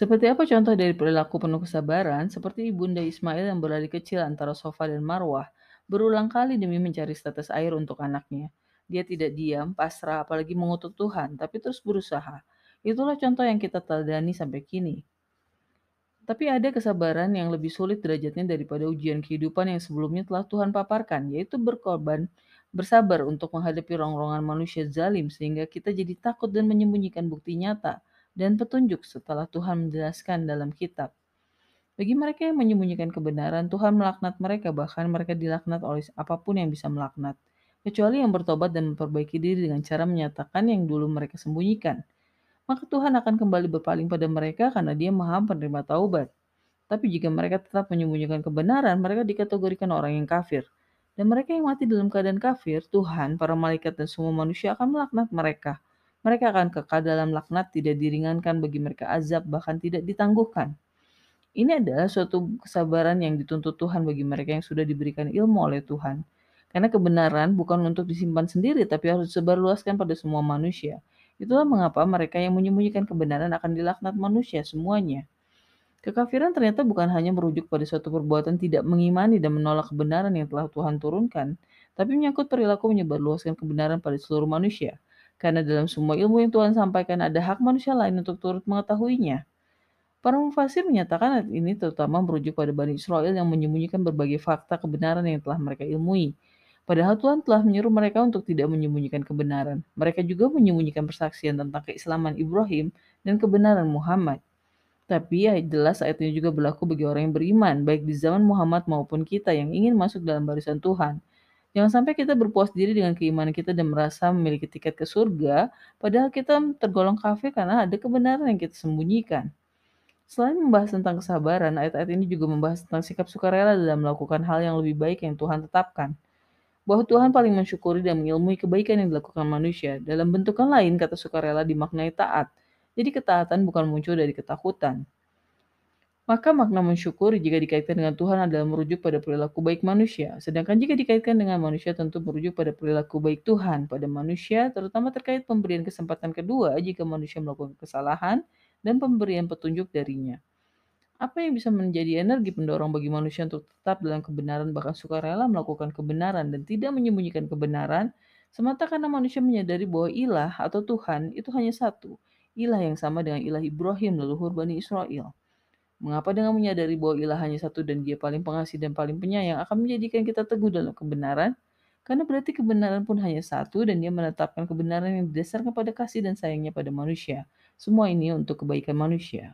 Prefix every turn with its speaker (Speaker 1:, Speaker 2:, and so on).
Speaker 1: Seperti apa contoh dari perilaku penuh kesabaran, seperti Ibunda Ismail yang berlari kecil antara Sofa dan Marwah, berulang kali demi mencari status air untuk anaknya. Dia tidak diam, pasrah, apalagi mengutuk Tuhan, tapi terus berusaha. Itulah contoh yang kita teladani sampai kini. Tapi ada kesabaran yang lebih sulit derajatnya daripada ujian kehidupan yang sebelumnya telah Tuhan paparkan, yaitu berkorban, bersabar untuk menghadapi rongrongan manusia zalim sehingga kita jadi takut dan menyembunyikan bukti nyata dan petunjuk setelah Tuhan menjelaskan dalam kitab. Bagi mereka yang menyembunyikan kebenaran, Tuhan melaknat mereka, bahkan mereka dilaknat oleh apa pun yang bisa melaknat, kecuali yang bertobat dan memperbaiki diri dengan cara menyatakan yang dulu mereka sembunyikan maka Tuhan akan kembali berpaling pada mereka karena dia maha penerima taubat. Tapi jika mereka tetap menyembunyikan kebenaran, mereka dikategorikan orang yang kafir. Dan mereka yang mati dalam keadaan kafir, Tuhan, para malaikat, dan semua manusia akan melaknat mereka. Mereka akan kekal dalam laknat, tidak diringankan bagi mereka azab, bahkan tidak ditangguhkan. Ini adalah suatu kesabaran yang dituntut Tuhan bagi mereka yang sudah diberikan ilmu oleh Tuhan. Karena kebenaran bukan untuk disimpan sendiri, tapi harus disebarluaskan pada semua manusia. Itulah mengapa mereka yang menyembunyikan kebenaran akan dilaknat manusia semuanya. Kekafiran ternyata bukan hanya merujuk pada suatu perbuatan tidak mengimani dan menolak kebenaran yang telah Tuhan turunkan, tapi menyangkut perilaku menyebarluaskan kebenaran pada seluruh manusia. Karena dalam semua ilmu yang Tuhan sampaikan ada hak manusia lain untuk turut mengetahuinya. Para mufasir menyatakan ini terutama merujuk pada Bani Israel yang menyembunyikan berbagai fakta kebenaran yang telah mereka ilmui, Padahal Tuhan telah menyuruh mereka untuk tidak menyembunyikan kebenaran. Mereka juga menyembunyikan persaksian tentang keislaman Ibrahim dan kebenaran Muhammad. Tapi ya jelas ayat ini juga berlaku bagi orang yang beriman, baik di zaman Muhammad maupun kita yang ingin masuk dalam barisan Tuhan. Jangan sampai kita berpuas diri dengan keimanan kita dan merasa memiliki tiket ke surga, padahal kita tergolong kafir karena ada kebenaran yang kita sembunyikan. Selain membahas tentang kesabaran, ayat-ayat ini juga membahas tentang sikap sukarela dalam melakukan hal yang lebih baik yang Tuhan tetapkan bahwa Tuhan paling mensyukuri dan mengilmui kebaikan yang dilakukan manusia. Dalam bentukan lain, kata sukarela dimaknai taat. Jadi ketaatan bukan muncul dari ketakutan. Maka makna mensyukur jika dikaitkan dengan Tuhan adalah merujuk pada perilaku baik manusia. Sedangkan jika dikaitkan dengan manusia tentu merujuk pada perilaku baik Tuhan pada manusia, terutama terkait pemberian kesempatan kedua jika manusia melakukan kesalahan dan pemberian petunjuk darinya. Apa yang bisa menjadi energi pendorong bagi manusia untuk tetap dalam kebenaran bahkan sukarela melakukan kebenaran dan tidak menyembunyikan kebenaran semata karena manusia menyadari bahwa ilah atau Tuhan itu hanya satu, ilah yang sama dengan ilah Ibrahim leluhur Bani Israel. Mengapa dengan menyadari bahwa ilah hanya satu dan dia paling pengasih dan paling penyayang akan menjadikan kita teguh dalam kebenaran? Karena berarti kebenaran pun hanya satu dan dia menetapkan kebenaran yang didasarkan pada kasih dan sayangnya pada manusia. Semua ini untuk kebaikan manusia.